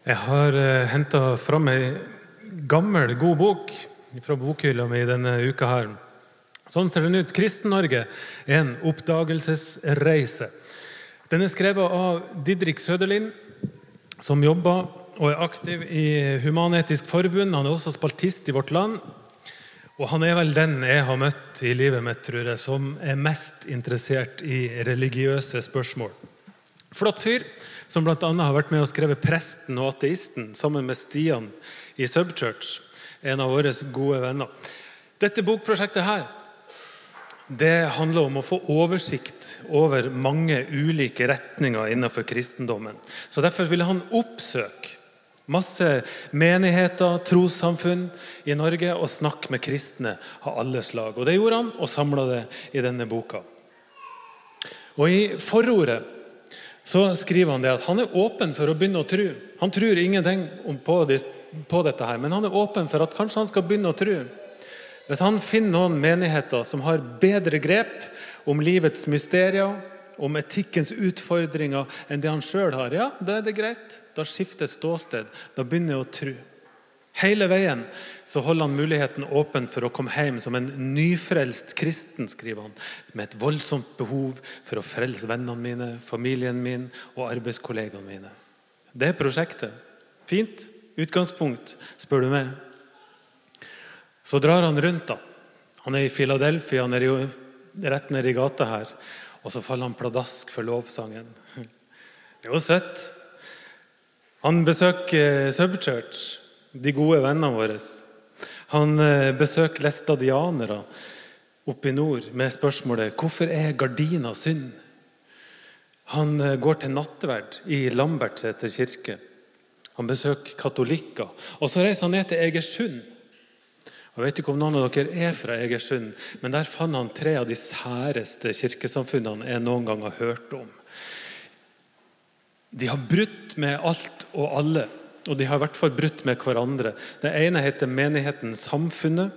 Jeg har uh, henta fram ei gammel, god bok fra bokhylla mi denne uka. her. Sånn ser den ut. Kristen-Norge en oppdagelsesreise. Den er skrevet av Didrik Søderlind, som jobber og er aktiv i Human-Etisk Forbund. Han er også spaltist i Vårt Land. Og han er vel den jeg har møtt i livet mitt tror jeg, som er mest interessert i religiøse spørsmål. Flott fyr som bl.a. har vært med og skrevet 'Presten og ateisten' sammen med Stian i Subchurch, en av våre gode venner. Dette bokprosjektet her, det handler om å få oversikt over mange ulike retninger innenfor kristendommen. Så Derfor ville han oppsøke masse menigheter, trossamfunn i Norge og snakke med kristne av alle slag. Og Det gjorde han, og samla det i denne boka. Og I forordet så skriver han det at han er åpen for å begynne å tro. Han tror ingenting på, dette, her, men han er åpen for at kanskje han skal begynne å tro. Hvis han finner noen menigheter som har bedre grep om livets mysterier, om etikkens utfordringer enn det han sjøl har, ja, da er det greit. Da skifter ståsted. Da begynner jeg å tro. Hele veien så holder han muligheten åpen for å komme hjem som en nyfrelst kristen, skriver han, med et voldsomt behov for å frelse vennene mine, familien min og arbeidskollegaene mine. Det er prosjektet. Fint utgangspunkt, spør du meg. Så drar han rundt. da. Han er i Philadelphia, han er jo rett ned i gata her. Og så faller han pladask for lovsangen. Det er jo søtt. Han besøker Subchurch de gode vennene våre. Han eh, besøker læstadianere oppe i nord med spørsmålet hvorfor er gardina synd? Han eh, går til nattverd i Lambertseter kirke. Han besøker katolikker. Og så reiser han ned til Egersund. Jeg vet ikke om noen av dere er fra Egersund, men der fant han tre av de særeste kirkesamfunnene jeg noen gang har hørt om. De har brutt med alt og alle. Og de har i hvert fall brutt med hverandre. Det ene heter Menigheten Samfunnet.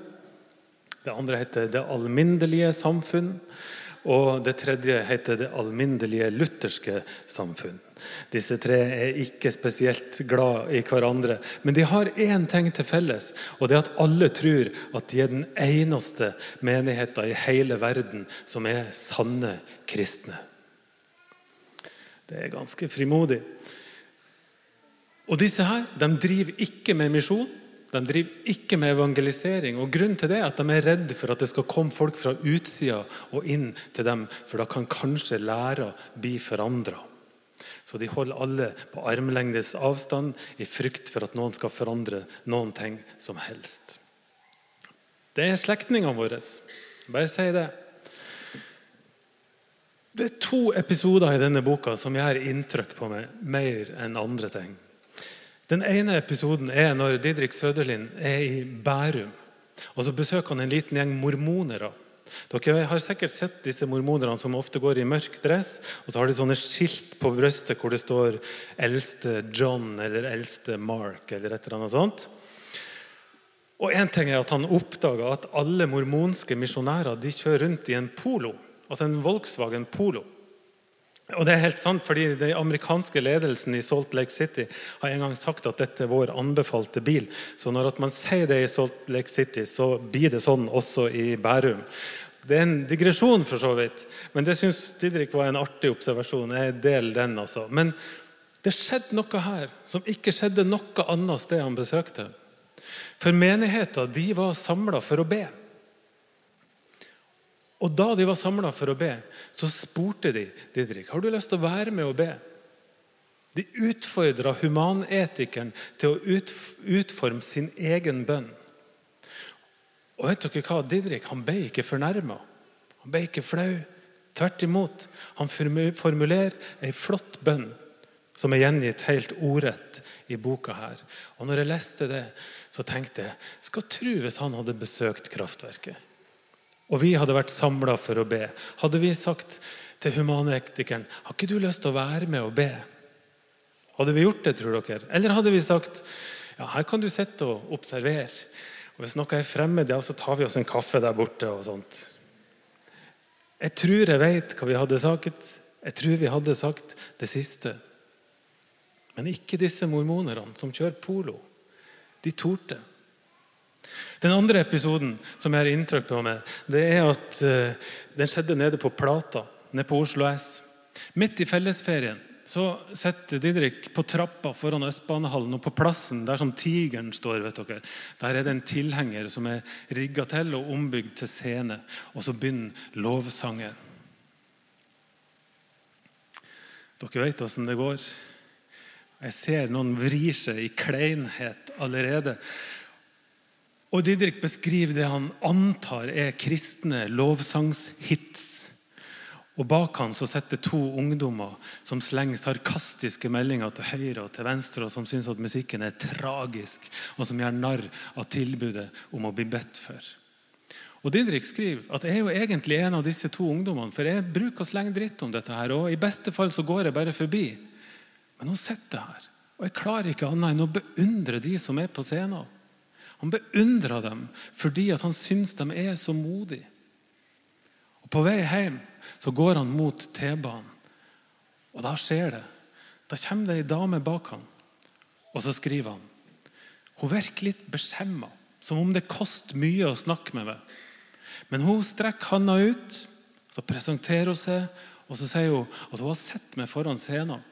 Det andre heter Det alminnelige samfunn. Og det tredje heter Det alminnelige lutherske samfunn. Disse tre er ikke spesielt glad i hverandre. Men de har én ting til felles, og det er at alle tror at de er den eneste menigheten i hele verden som er sanne kristne. Det er ganske frimodig. Og disse her, de driver ikke med misjon. De driver ikke med evangelisering. og Grunnen til det er at de er redd for at det skal komme folk fra utsida og inn til dem, for da kan kanskje læra bli forandra. Så de holder alle på armlengdes avstand i frykt for at noen skal forandre noen ting som helst. Det er slektningene våre. Bare si det. Det er to episoder i denne boka som gjør inntrykk på meg mer enn andre ting. Den ene episoden er når Didrik Søderlind er i Bærum. og Så besøker han en liten gjeng mormonere. Dere har sikkert sett disse mormonerne som ofte går i mørk dress. og Så har de sånne skilt på brystet hvor det står 'Eldste John' eller 'Eldste Mark' eller et eller annet sånt. Og en ting er at Han oppdaga at alle mormonske misjonærer de kjører rundt i en Polo. Altså en Volkswagen Polo. Og det er helt sant, fordi Den amerikanske ledelsen i Salt Lake City har en gang sagt at dette er vår anbefalte bil. Så når man sier det i Salt Lake City, så blir det sånn også i Bærum. Det er en digresjon, for så vidt, men det syns Didrik var en artig observasjon. Jeg deler den altså. Men det skjedde noe her som ikke skjedde noe annet sted han besøkte. For menigheta var samla for å be. Og Da de var samla for å be, så spurte de Didrik har du lyst til å være med og be. De utfordra humanetikeren til å utforme sin egen bønn. Og vet dere hva? Didrik han ble ikke fornærma. Han ble ikke flau. Tvert imot. Han formulerer ei flott bønn som er gjengitt helt ordrett i boka her. Og når jeg leste det, så tenkte jeg skal tro hvis han hadde besøkt Kraftverket og vi hadde vært samla for å be, hadde vi sagt til humanektikeren har ikke du lyst til å være med og be? Hadde vi gjort det, tror dere? Eller hadde vi sagt ja, her kan du sitte og observere. Og Hvis noe er fremmed, ja, så tar vi oss en kaffe der borte. og sånt. Jeg tror jeg vet hva vi hadde sagt. Jeg tror vi hadde sagt det siste. Men ikke disse mormonerne som kjører polo. De torde. Den andre episoden som jeg har inntrykk på meg, det er at uh, den skjedde nede på Plata, nede på Oslo S. Midt i fellesferien så sitter Didrik på trappa foran Østbanehallen, og på plassen der som Tigeren står, vet dere, der er det en tilhenger som er rigga til og ombygd til scene. Og så begynner lovsangen. Dere vet åssen det går. Jeg ser noen vrir seg i kleinhet allerede. Og Didrik beskriver det han antar er kristne lovsangshits. Og Bak han så sitter to ungdommer som slenger sarkastiske meldinger til høyre og til venstre, og som syns at musikken er tragisk, og som gjør narr av tilbudet om å bli bedt for. Og Didrik skriver at jeg er jo egentlig en av disse to ungdommene, for jeg bruker å slenge dritt om dette, her, og i beste fall så går jeg bare forbi. Men nå sitter her, og jeg klarer ikke annet enn å beundre de som er på scenen. Han beundrer dem fordi han syns de er så modige. Og På vei hjem så går han mot T-banen, og da skjer det. Da kommer det ei dame bak han, og så skriver han. Hun virker litt beskjemma, som om det koster mye å snakke med meg. Men hun strekker handa ut, så presenterer hun seg, og så sier hun at hun har sett meg foran scenen.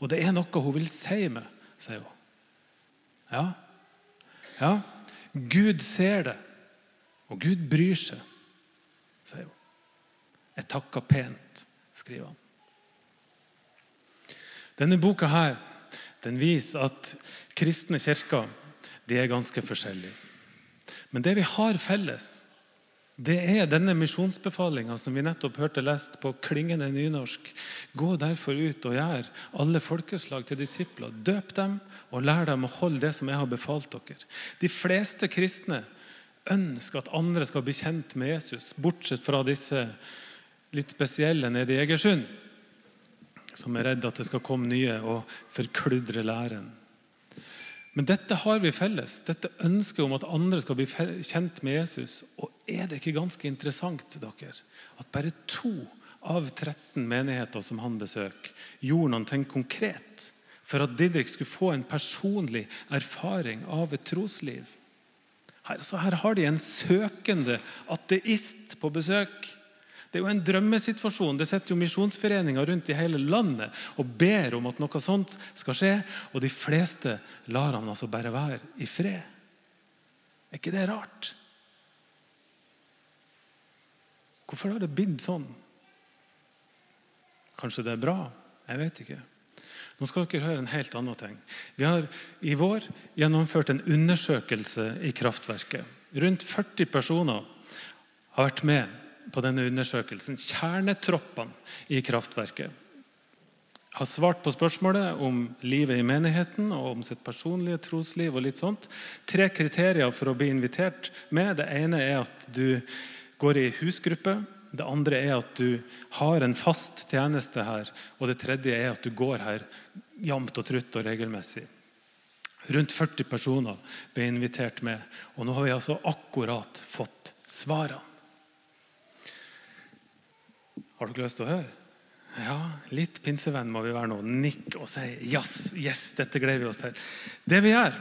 Og det er noe hun vil si meg, sier hun. Ja, ja, Gud ser det, og Gud bryr seg, sier hun. Jeg takker pent, skriver han. Denne boka her, den viser at kristne kirker de er ganske forskjellige. Men det vi har felles, det er denne misjonsbefalinga som vi nettopp hørte lest på klingende nynorsk. Gå derfor ut og gjør alle folkeslag til disipler. Døp dem og lær dem å holde det som jeg har befalt dere. De fleste kristne ønsker at andre skal bli kjent med Jesus, bortsett fra disse litt spesielle nede i Egersund, som er redd at det skal komme nye og forkludre læren. Men dette har vi felles. Dette ønsket om at andre skal bli kjent med Jesus. Og er det ikke ganske interessant dere, at bare to av 13 menigheter som han besøker, gjorde noe konkret for at Didrik skulle få en personlig erfaring av et trosliv? Her, her har de en søkende ateist på besøk. Det er jo en drømmesituasjon. Det sitter jo misjonsforeninger rundt i hele landet og ber om at noe sånt skal skje, og de fleste lar han altså bare være i fred. Er ikke det rart? Hvorfor har det blitt sånn? Kanskje det er bra? Jeg vet ikke. Nå skal dere høre en helt annen ting. Vi har i vår gjennomført en undersøkelse i kraftverket. Rundt 40 personer har vært med på denne undersøkelsen. Kjernetroppene i kraftverket har svart på spørsmålet om livet i menigheten og om sitt personlige trosliv. og litt sånt. Tre kriterier for å bli invitert med. Det ene er at du går i husgruppe. Det andre er at du har en fast tjeneste her. Og det tredje er at du går her jevnt og trutt og regelmessig. Rundt 40 personer ble invitert med, og nå har vi altså akkurat fått svarene. Har dere lyst til å høre? Ja, litt pinsevenn må vi være nå. Nikk og si yes, yes, dette gleder vi oss til. Det vi gjør,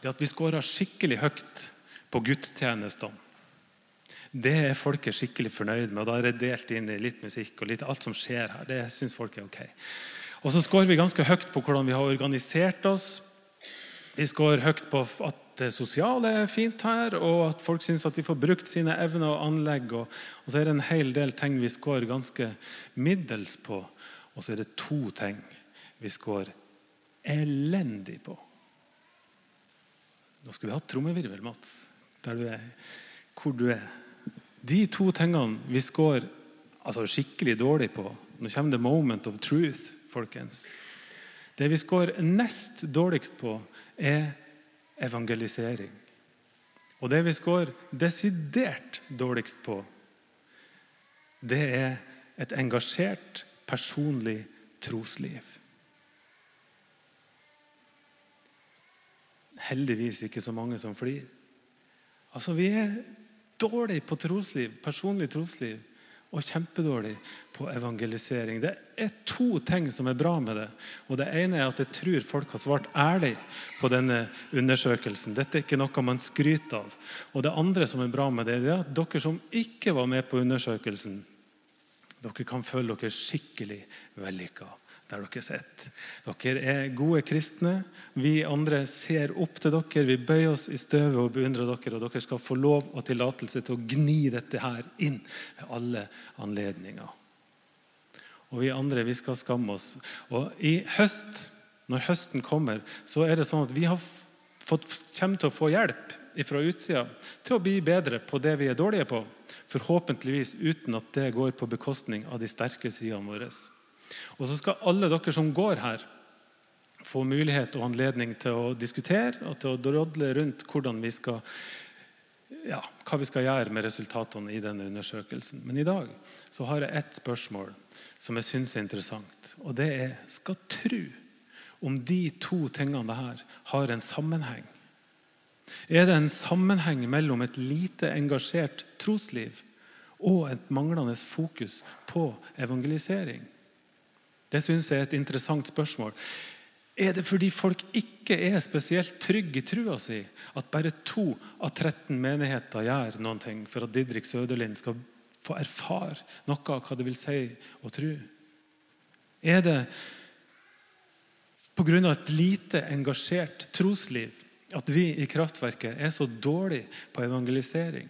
det er at vi scorer skikkelig høyt på gudstjenestene. Det er folket skikkelig fornøyd med. og Da er det delt inn i litt musikk og litt alt som skjer her. Det synes folk er ok. Og så scorer vi ganske høyt på hvordan vi har organisert oss. Vi scorer høyt på at det sosiale er fint her, og at folk syns at de får brukt sine evner og anlegg. Og, og, så er det en hel del ting vi skårer ganske middels på. Og så er det to ting vi skårer elendig på. Nå skulle vi hatt trommevirvel, Mats, der du er. Hvor du er. De to tingene vi skårer altså skikkelig dårlig på Nå kommer det moment of truth, folkens. Det vi skårer nest dårligst på, er evangelisering. Og det vi scorer desidert dårligst på, det er et engasjert, personlig trosliv. Heldigvis ikke så mange som flir. Altså, Vi er dårlige på trosliv, personlig trosliv. Og kjempedårlig på evangelisering. Det er to ting som er bra med det. Og Det ene er at jeg tror folk har svart ærlig på denne undersøkelsen. Dette er ikke noe man skryter av. Og Det andre som er bra med det, er at dere som ikke var med på undersøkelsen, dere kan føle dere skikkelig vellykka der dere sett. Dere er gode kristne. Vi andre ser opp til dere. Vi bøyer oss i støvet og beundrer dere. Og dere skal få lov og tillatelse til å gni dette her inn ved alle anledninger. Og vi andre vi skal skamme oss. Og i høst, når høsten kommer, så er det sånn at vi har fått, kommer til å få hjelp fra utsida til å bli bedre på det vi er dårlige på. Forhåpentligvis uten at det går på bekostning av de sterke sidene våre. Og så skal alle dere som går her, få mulighet og anledning til å diskutere og til å drodle rundt hvordan vi skal, ja, hva vi skal gjøre med resultatene i denne undersøkelsen. Men i dag så har jeg ett spørsmål som jeg syns er interessant. Og det er skal tro om de to tingene her har en sammenheng. Er det en sammenheng mellom et lite engasjert trosliv og et manglende fokus på evangelisering? Det syns jeg er et interessant spørsmål. Er det fordi folk ikke er spesielt trygge i trua si, at bare to av 13 menigheter gjør ting for at Didrik Søderlind skal få erfare noe av hva det vil si å tro? Er det pga. et lite engasjert trosliv at vi i Kraftverket er så dårlige på evangelisering?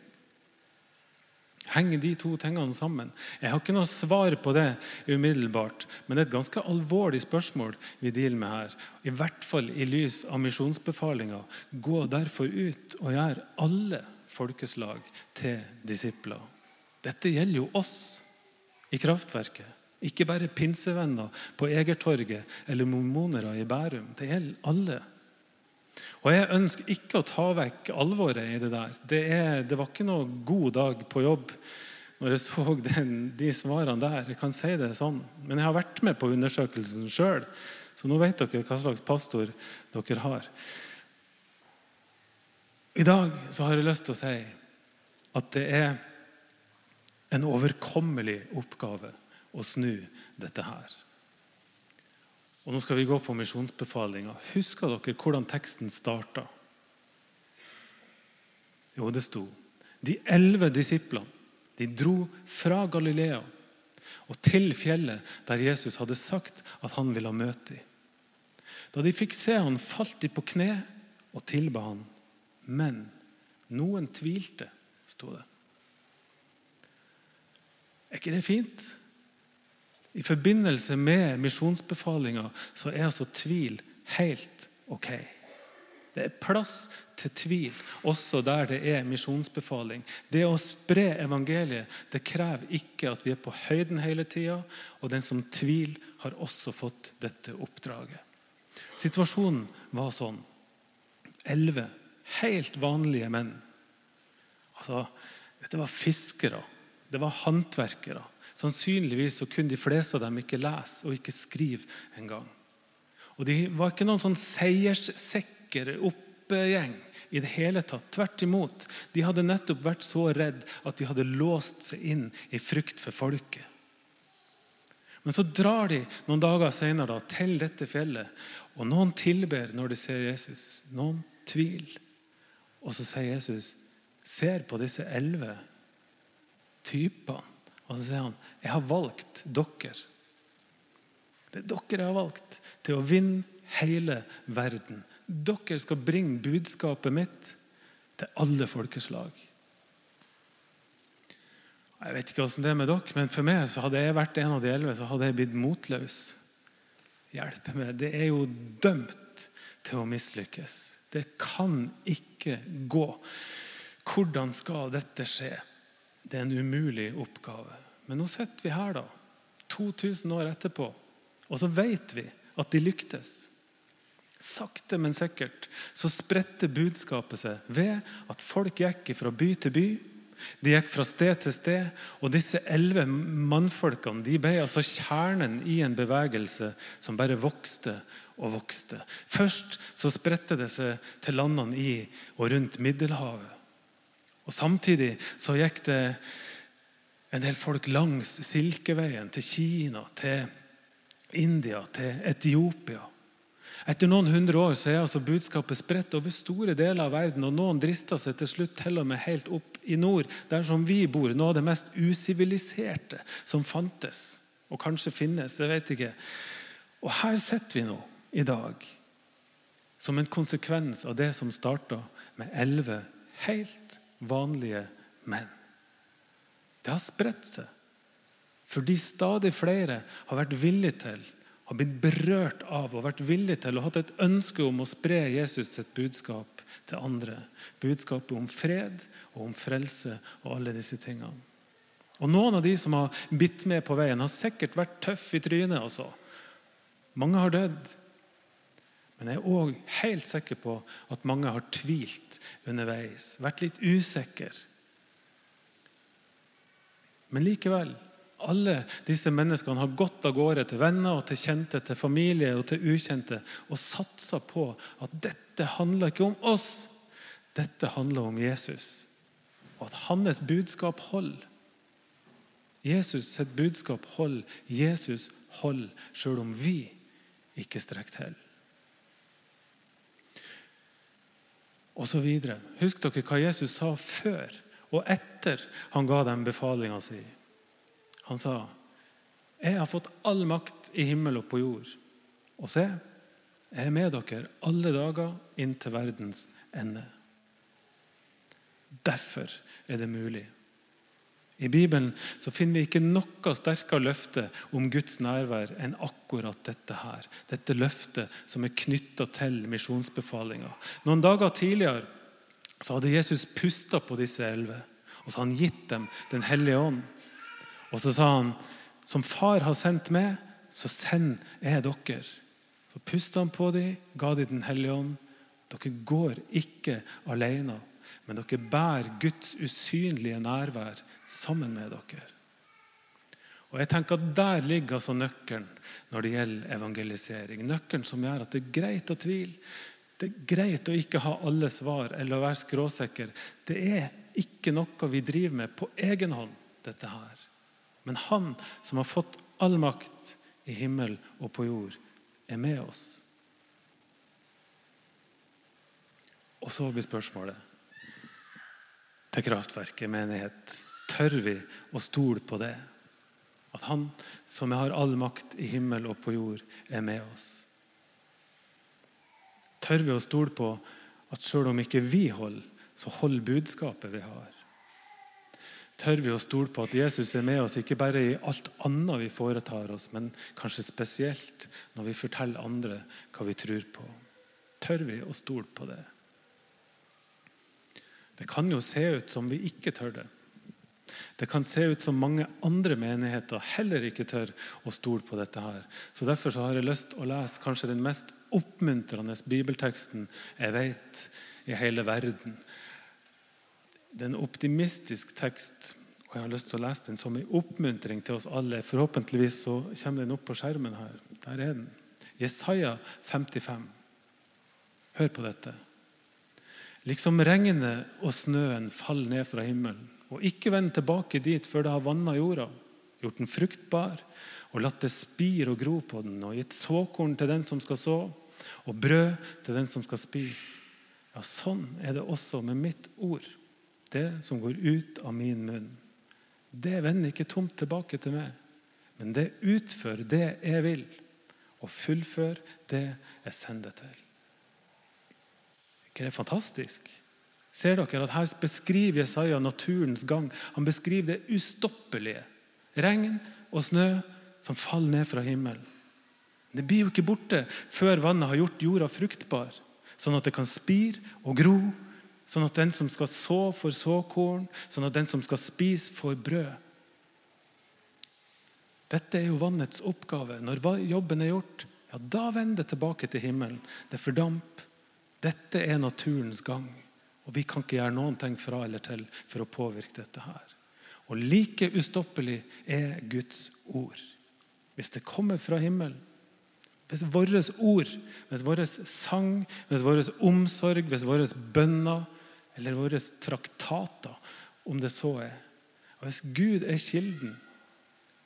Henger de to tingene sammen? Jeg har ikke noe svar på det umiddelbart, men det er et ganske alvorlig spørsmål vi dealer med her. I hvert fall i lys av misjonsbefalinga. Gå derfor ut og gjør alle folkeslag til disipler. Dette gjelder jo oss i kraftverket. Ikke bare pinsevenner på Egertorget eller mormonere i Bærum. Det gjelder alle. Og Jeg ønsker ikke å ta vekk alvoret i det der. Det, er, det var ikke noe god dag på jobb når jeg så den, de svarene der. Jeg kan si det sånn. Men jeg har vært med på undersøkelsen sjøl, så nå vet dere hva slags pastor dere har. I dag så har jeg lyst til å si at det er en overkommelig oppgave å snu dette her. Og Nå skal vi gå på misjonsbefalinga. Husker dere hvordan teksten starta? Jo, det sto De elleve disiplene de dro fra Galilea og til fjellet der Jesus hadde sagt at han ville møte dem. Da de fikk se han, falt de på kne og tilba han. Men noen tvilte, sto det. Er ikke det fint? I forbindelse med misjonsbefalinga så er altså tvil helt ok. Det er plass til tvil også der det er misjonsbefaling. Det å spre evangeliet det krever ikke at vi er på høyden hele tida. Og den som tviler, har også fått dette oppdraget. Situasjonen var sånn. Elleve helt vanlige menn. Altså, Det var fiskere. Det var håndverkere. Sannsynligvis så kunne de fleste av dem ikke lese og ikke skrive engang. Og de var ikke noen sånn seierssikre oppgjeng i det hele tatt. Tvert imot. De hadde nettopp vært så redd at de hadde låst seg inn i frykt for folket. Men så drar de noen dager senere da, til dette fjellet, og noen tilber når de ser Jesus. Noen tviler. Og så sier Jesus, ser på disse elleve typene og så sier han, 'Jeg har valgt dere.' Det er dere jeg har valgt til å vinne hele verden. Dere skal bringe budskapet mitt til alle folkeslag. Jeg vet ikke hvordan det er med dere, men for meg så hadde jeg vært en av de elleve, så hadde jeg blitt motløs. Hjelpe meg. Det er jo dømt til å mislykkes. Det kan ikke gå. Hvordan skal dette skje? Det er en umulig oppgave. Men nå sitter vi her, da, 2000 år etterpå, og så vet vi at de lyktes. Sakte, men sikkert så spredte budskapet seg ved at folk gikk fra by til by. De gikk fra sted til sted, og disse elleve mannfolkene de ble altså kjernen i en bevegelse som bare vokste og vokste. Først så spredte det seg til landene i og rundt Middelhavet. Og Samtidig så gikk det en del folk langs Silkeveien til Kina, til India, til Etiopia. Etter noen hundre år så er altså budskapet spredt over store deler av verden. og Noen drister seg til slutt til og med helt opp i nord, der som vi bor. Noe av det mest usiviliserte som fantes, og kanskje finnes. jeg vet ikke. Og her sitter vi nå i dag som en konsekvens av det som starta med elleve helt vanlige menn. Det har spredt seg fordi stadig flere har vært villige til har blitt berørt av og vært villig til og hatt et ønske om å spre Jesus sitt budskap til andre. Budskapet om fred og om frelse og alle disse tingene. Og Noen av de som har bitt med på veien, har sikkert vært tøff i trynet. Også. Mange har dødd. Men jeg er òg helt sikker på at mange har tvilt underveis, vært litt usikre. Men likevel alle disse menneskene har gått av gårde til venner og til kjente, til familie og til ukjente og satsa på at dette handler ikke om oss, dette handler om Jesus. Og at hans budskap holder. Jesus sitt budskap holder. Jesus holder sjøl om vi ikke strekker til. Videre. Husk dere hva Jesus sa før og etter han ga dem befalinga si. Han sa, 'Jeg har fått all makt i himmel og på jord.' Og se, jeg er med dere alle dager inn til verdens ende. Derfor er det mulig. I Bibelen så finner vi ikke noe sterkere løfte om Guds nærvær enn akkurat dette her. Dette løftet som er knytta til misjonsbefalinga. Noen dager tidligere så hadde Jesus pusta på disse elleve. Og så han gitt dem Den hellige ånd. Og så sa han, som far har sendt meg, så send jeg dere. Så pusta han på dem, ga dem Den hellige ånd. Dere går ikke alene, men dere bærer Guds usynlige nærvær sammen med dere. Og jeg tenker at Der ligger altså nøkkelen når det gjelder evangelisering. Nøkkelen som gjør at det er greit å tvile. Det er greit å ikke ha alle svar eller å være skråsikker. Det er ikke noe vi driver med på egen hånd, dette her. Men han som har fått all makt i himmel og på jord, er med oss. Og så blir spørsmålet til kraftverket, menighet. Tør vi å stole på det? At Han som har all makt i himmel og på jord, er med oss? Tør vi å stole på at selv om ikke vi holder, så holder budskapet vi har? tør vi å stole på at Jesus er med oss, ikke bare i alt annet vi foretar oss, men kanskje spesielt når vi forteller andre hva vi tror på. Tør vi å stole på det? Det kan jo se ut som vi ikke tør det. Det kan se ut som mange andre menigheter heller ikke tør å stole på dette. her. Så Derfor så har jeg lyst å lese kanskje den mest oppmuntrende bibelteksten jeg vet i hele verden. Det er en optimistisk tekst, og jeg har lyst til å lese den som en oppmuntring til oss alle. Forhåpentligvis så kommer den opp på skjermen her. Der er den. Jesaja 55. Hør på dette. Liksom regnet og snøen faller ned fra himmelen, og ikke vender tilbake dit før det har vanna jorda, gjort den fruktbar og latt det spire og gro på den, og gitt såkorn til den som skal så, og brød til den som skal spise. Ja, sånn er det også med mitt ord det som går ut av min munn, det vender ikke tomt tilbake til meg. Men det utfører det jeg vil, og fullfører det jeg sender til. Ikke det fantastisk? Ser dere at Her beskriver Jesaja naturens gang. Han beskriver det ustoppelige. Regn og snø som faller ned fra himmelen. Det blir jo ikke borte før vannet har gjort jorda fruktbar, sånn at det kan spire og gro Sånn at den som skal så, får såkorn. Sånn at den som skal spise, får brød. Dette er jo vannets oppgave. Når jobben er gjort, ja, da vender det tilbake til himmelen. Det fordamper. Dette er naturens gang. Og vi kan ikke gjøre noen ting fra eller til for å påvirke dette her. Og like ustoppelig er Guds ord. Hvis det kommer fra himmelen, hvis våre ord, hvis vår sang, hvis vår omsorg, hvis våre bønner eller våre traktater, om det så er. Og Hvis Gud er kilden,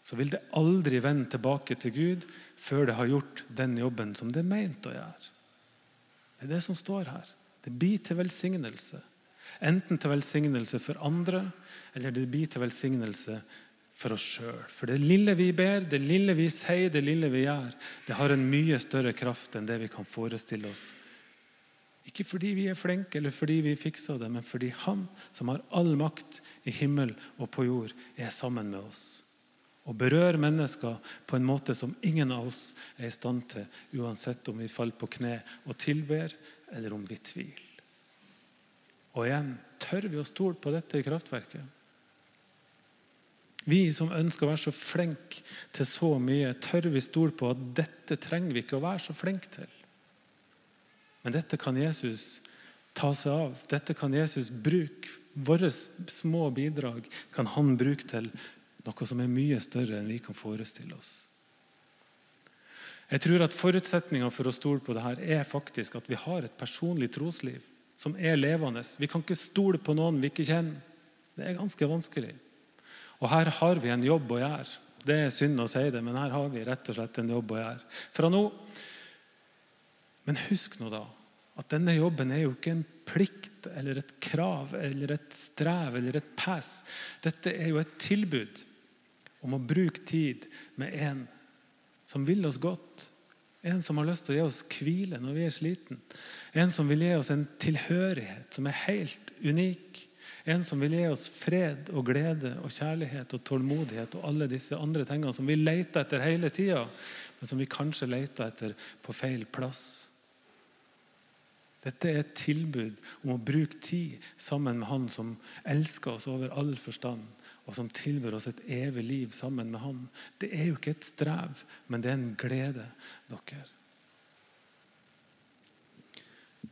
så vil det aldri vende tilbake til Gud før det har gjort den jobben som det er meint å gjøre. Det er det som står her. Det blir til velsignelse. Enten til velsignelse for andre, eller det blir til velsignelse for oss sjøl. For det lille vi ber, det lille vi sier, det lille vi gjør, det har en mye større kraft enn det vi kan forestille oss. Ikke fordi vi er flinke eller fordi vi fikser det, men fordi Han som har all makt i himmel og på jord, er sammen med oss. Og berører mennesker på en måte som ingen av oss er i stand til, uansett om vi faller på kne og tilber, eller om vi tviler. Og igjen, tør vi å stole på dette i kraftverket? Vi som ønsker å være så flinke til så mye, tør vi stole på at dette trenger vi ikke å være så flinke til? Men dette kan Jesus ta seg av. Dette kan Jesus bruke. Våre små bidrag kan han bruke til noe som er mye større enn vi kan forestille oss. Jeg tror at Forutsetninga for å stole på dette er faktisk at vi har et personlig trosliv som er levende. Vi kan ikke stole på noen vi ikke kjenner. Det er ganske vanskelig. Og her har vi en jobb å gjøre. Det er synd å si det, men her har vi rett og slett en jobb å gjøre. Fra nå. Men husk nå da at denne jobben er jo ikke en plikt eller et krav eller et strev eller et pass. Dette er jo et tilbud om å bruke tid med en som vil oss godt. En som har lyst til å gi oss hvile når vi er sliten. En som vil gi oss en tilhørighet som er helt unik. En som vil gi oss fred og glede og kjærlighet og tålmodighet og alle disse andre tingene som vi leter etter hele tida, men som vi kanskje leter etter på feil plass. Dette er et tilbud om å bruke tid sammen med Han som elsker oss over all forstand, og som tilbyr oss et evig liv sammen med Han. Det er jo ikke et strev, men det er en glede, dere.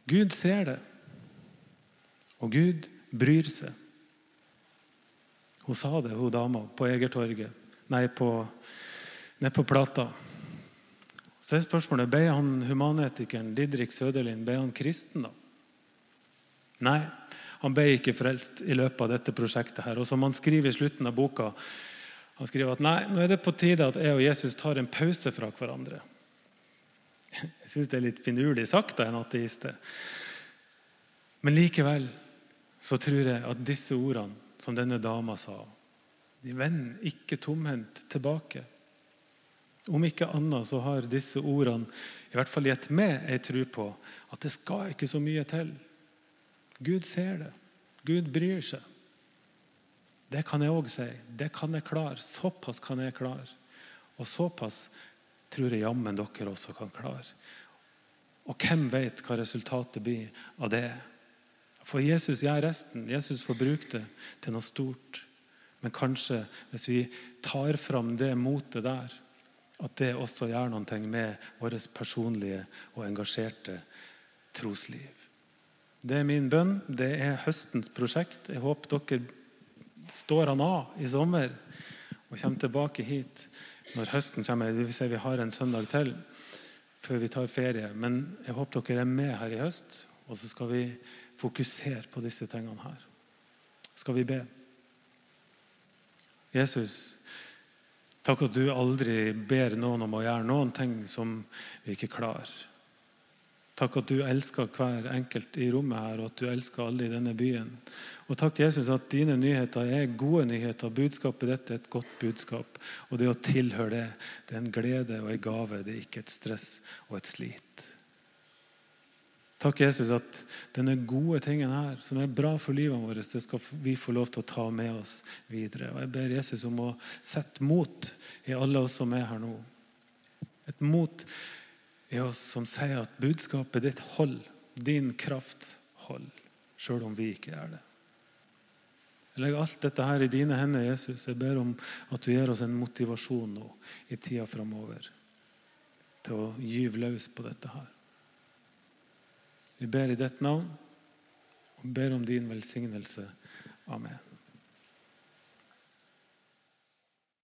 Gud ser det, og Gud bryr seg. Hun sa det, hun dama på Egertorget, nei, på, nede på Plata. Så er spørsmålet ble han humanetikeren Didrik Søderlin ble han kristen. da? Nei, han ble ikke frelst i løpet av dette prosjektet. her. Og som han skriver i slutten av boka, han skriver at nei, nå er det på tide at jeg og Jesus tar en pause fra hverandre. Jeg syns det er litt finurlig sagt av en ateist. Men likevel så tror jeg at disse ordene som denne dama sa, de vender ikke tomhendt tilbake. Om ikke annet så har disse ordene i hvert fall gitt meg ei tro på at det skal ikke så mye til. Gud ser det. Gud bryr seg. Det kan jeg òg si. Det kan jeg klare. Såpass kan jeg klare. Og såpass tror jeg jammen dere også kan klare. Og hvem vet hva resultatet blir av det? For Jesus gjør resten. Jesus får bruke det til noe stort. Men kanskje, hvis vi tar fram det motet der, at det også gjør noe med vårt personlige og engasjerte trosliv. Det er min bønn. Det er høstens prosjekt. Jeg håper dere står han av i sommer og kommer tilbake hit når høsten kommer. Det vil si vi har en søndag til før vi tar ferie. Men jeg håper dere er med her i høst. Og så skal vi fokusere på disse tingene her. Skal vi be? Jesus, takk at du aldri ber noen om å gjøre noen ting som vi ikke klarer. Takk at du elsker hver enkelt i rommet her, og at du elsker alle i denne byen. Og takk, Jesus, at dine nyheter er gode nyheter. Budskapet ditt er et godt budskap. Og det å tilhøre det, det er en glede og en gave. Det er ikke et stress og et slit. Takk, Jesus, at denne gode tingen her, som er bra for livet vårt, det skal vi få lov til å ta med oss videre. Og Jeg ber Jesus om å sette mot i alle oss som er her nå. Et mot i oss som sier at budskapet ditt holder. Din kraft holder, sjøl om vi ikke gjør det. Jeg legger alt dette her i dine hender, Jesus. Jeg ber om at du gir oss en motivasjon nå i tida framover til å gyve løs på dette her. Vi ber i ditt navn og ber om din velsignelse. Amen.